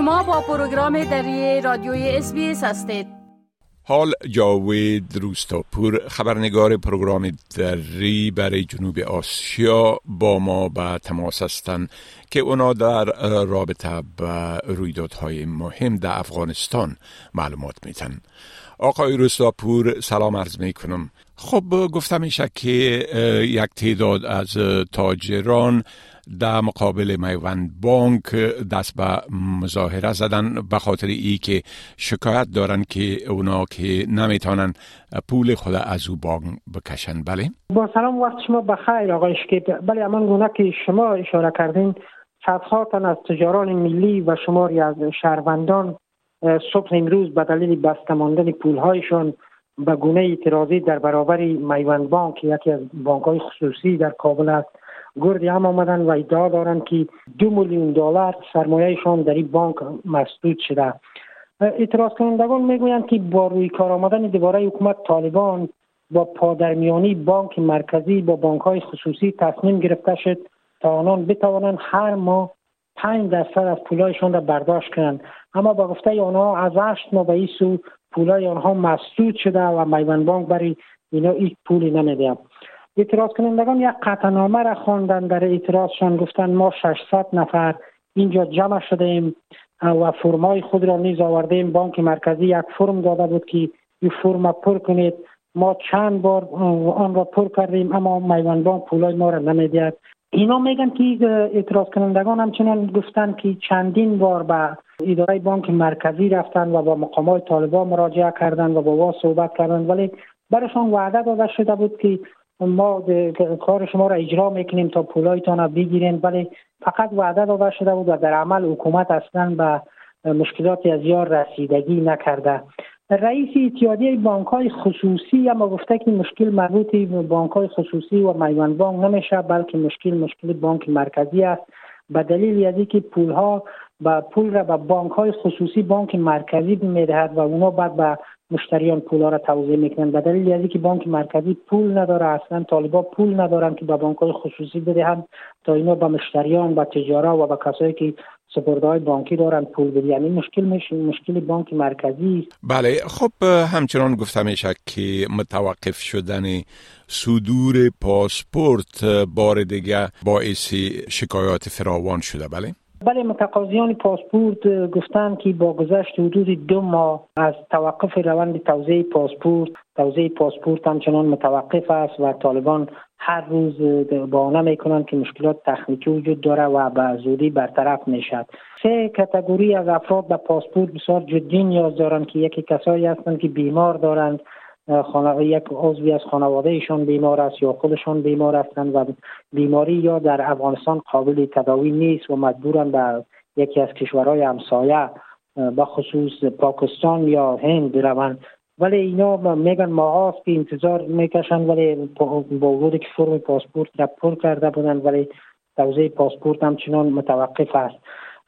شما با پروگرام دری رادیوی SBS هستید. حال جاوید روستاپور خبرنگار پروگرام دری برای جنوب آسیا با ما به تماس هستند. که اونا در رابطه با رویدادهای مهم در افغانستان معلومات میتن آقای روستاپور سلام عرض می کنم خب گفتم میشه که یک تعداد از تاجران در مقابل میوند بانک دست به مظاهره زدن به خاطر ای که شکایت دارن که اونا که نمی‌تونن پول خود از او بانک بکشن. بله؟ با سلام وقت شما بخیر آقای شکیب. بله امان گونه که شما اشاره کردین صدها تن از تجاران ملی و شماری از شهروندان صبح امروز به دلیل بسته ماندن پولهایشان به گونه اعتراضی در برابر میوند بانک یکی از بانک های خصوصی در کابل است. گرد هم آمدن و ادعا دارند که دو میلیون دلار سرمایهشان در این بانک مسدود شده. اعتراض کنندگان می‌گویند که با روی کار آمدن دوباره حکومت طالبان با پادرمیانی بانک مرکزی با بانک های خصوصی تصمیم گرفته شد تا آنان بتوانند هر ماه پنج درصد از پولایشان را برداشت کنند اما با گفته آنها از هشت ماه به این پولای آنها مسدود شده و میوان بانک برای اینا هیچ پولی نمیده. اعتراض کنندگان یک قطعنامه را خواندن در اعتراضشان گفتن ما 600 نفر اینجا جمع شده ایم و فرمای خود را نیز آورده بانک مرکزی یک فرم داده بود که این فرم پر کنید. ما چند بار آن را پر کردیم اما میوان بانک پولای ما را نمی‌دید اینا میگن که اعتراض کنندگان همچنان گفتن که چندین بار به اداره بانک مرکزی رفتن و با مقامات طالبان مراجعه کردن و با وا صحبت کردن. ولی برشان وعده داده شده بود که ما کار شما را اجرا می‌کنیم تا پولایتان را بگیرین. ولی فقط وعده داده شده بود و در عمل حکومت اصلا به مشکلات از یار رسیدگی نکرده. رئیس اتحادیه بانک های خصوصی اما گفته که مشکل مربوط به بانک های خصوصی و میوان بانک نمیشه بلکه مشکل مشکل بانک مرکزی است. به دلیل از اینکه پول ها با پول را به بانک های خصوصی بانک مرکزی می‌دهد و اونا بعد به مشتریان پول را توضیح می‌کنن. به دلیل از اینکه بانک مرکزی پول نداره اصلا طالبا پول ندارن که به بانک خصوصی بدهند تا اینا به مشتریان و تجارا و به کسایی که های بانکی دارن پول بدهند یعنی مشکل میشه مشکل بانک مرکزی بله خب همچنان گفته میشه که متوقف شدن صدور پاسپورت بار دیگه باعث شکایات فراوان شده. بله. بله متقاضیان پاسپورت گفتند که با گذشت حدود دو ماه از توقف روند توزیع پاسپورت توزیع پاسپورت همچنان متوقف است و طالبان هر روز بهانه می‌کنند که مشکلات تکنیکی وجود داره و به زودی برطرف می‌شد سه کتگوری از افراد به پاسپورت بسیار جدی نیاز دارند که یکی کسایی هستند که بیمار دارند یک عضوی از خانوادهشان بیمار است یا خودشان بیمار هستند و بیماری یا در افغانستان قابل تداوی نیست و مجبورن به یکی از کشورهای همسایه به خصوص پاکستان یا هند بروند. ولی اینا میگن ماهاست که انتظار می‌کشن ولی با وجود که فرم پاسپورت را پر کرده بودن ولی توزیع پاسپورت همچنان متوقف است.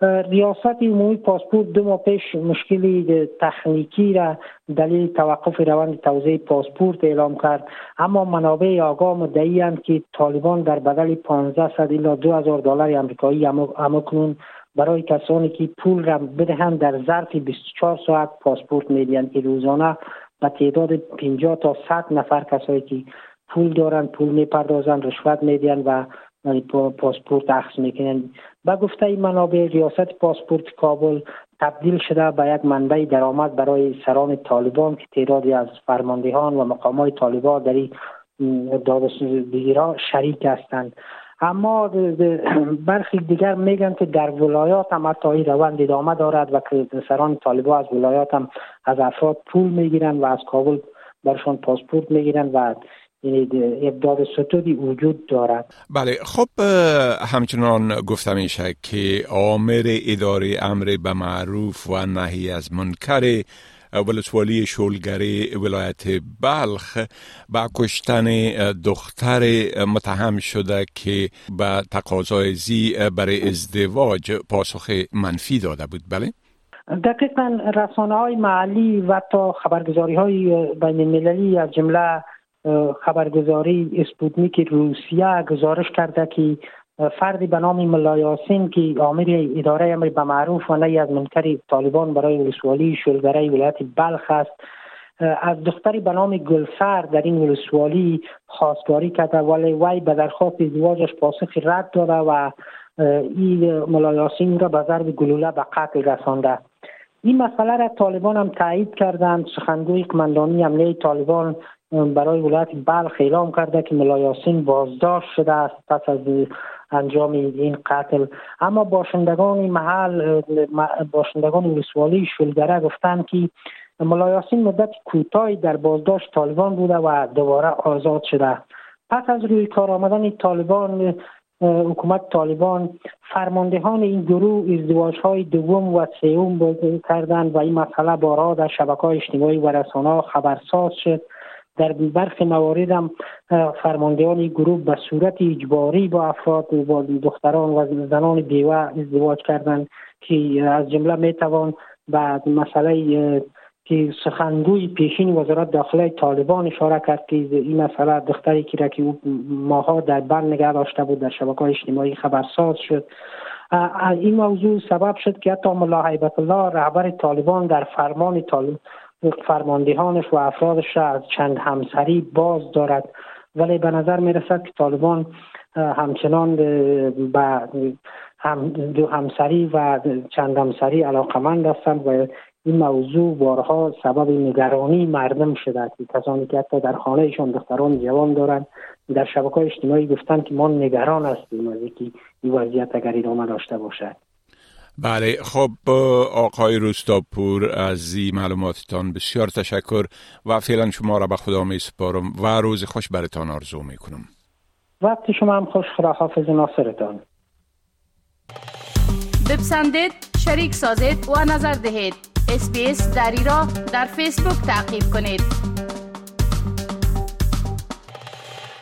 ریاست عمومی پاسپورت دو ماه پیش مشکلی تکنیکی را دلیل توقف روند توزیع پاسپورت اعلام کرد. اما منابع آگاه مدعی که طالبان در بدل 1500 الی 2000 دلار امریکایی امکنون برای کسانی که پول را بدهند در ظرف 24 ساعت پاسپورت می‌دهند. که روزانه به تعداد 50 تا 100 نفر کسایی که پول دارند پول می‌پردازند رشوت می‌دهند و پاسپورت اخذ می‌کنن به گفته منابع ریاست پاسپورت کابل تبدیل شده به یک منبع درآمد برای سران طالبان که تعدادی از فرماندهان و مقامات طالبان در این دادگیرها شریک هستند. اما برخی دیگر میگن که در ولایات هم حتی این روند ادامه دارد و که سران طالبان از ولایات هم از افراد پول می‌گیرن و از کابل برشان پاسپورت می‌گیرن و ابداد ستودی وجود دارد بله خب همچنان گفته میشه که آمر اداره امر به معروف و نهی از منکر ولسوالی شولگری ولایت بلخ با کشتن دختر متهم شده که به تقاضای زی برای ازدواج پاسخ منفی داده بود بله؟ دقیقا رسانه های محلی و تا خبرگزاری های بین المللی از جمله خبرگزاری اسپوتنیک روسیه گزارش کرده که فردی به نام ملایاسین که آمر اداره امر به معروف و نهی از منکر طالبان برای ولسوالی شلگره ولایت بلخ است از دختری به نام گلسر در این ولسوالی خواستگاری کرده ولی وی به درخواست ازدواجش پاسخی رد داده و این ملایاسین را به ضرب گلوله به قتل رسانده. این مسئله را طالبان هم تایید کردند سخنگوی قماندانی امنیه طالبان برای ولایت بلخ اعلام کرده که ملایاسین بازداشت شده است پس از انجام این قتل. اما باشندگان محل باشندگان ولسوالی شلگره گفتند که ملایاسین مدت کوتاهی در بازداشت طالبان بوده و دوباره آزاد شده. پس از روی کار آمدن طالبان حکومت طالبان فرماندهان این گروه ازدواج های دوم و سوم کردند و این مسئله بارها در شبکه های اجتماعی و رسانه خبرساز شد. در برخی موارد هم فرماندهان گروه به صورت اجباری با افراد با دختران و زنان بیوه ازدواج کردند که از جمله می‌توان بعد مسئله که سخنگوی پیشین وزارت داخله طالبان اشاره کرد که این مسئله دختری که را که ماها در بند نگه داشته بود در شبکه اجتماعی خبرساز شد. این موضوع سبب شد که حتی ملا الله رهبر طالبان در فرمان طالب فرماندهانش و افرادش را از چند همسری باز دارد. ولی به نظر می رسد که طالبان همچنان به هم دو همسری و چند همسری علاقمند هستند و این موضوع بارها سبب نگرانی مردم شده است. کسانی که حتی در خانهشان دختران جوان دارند در شبکه اجتماعی گفتن که ما نگران هستیم از اینکه این وضعیت اگر ادامه داشته باشد. بله خب آقای روستاپور از این معلوماتتان بسیار تشکر و فعلا شما را به خدا می سپارم و روز خوش برتان آرزو می کنم وقتی شما هم خوش خدا حافظ ناصرتان. بپسندید شریک سازید و نظر دهید. اسپیس دری را در فیسبوک تعقیب کنید.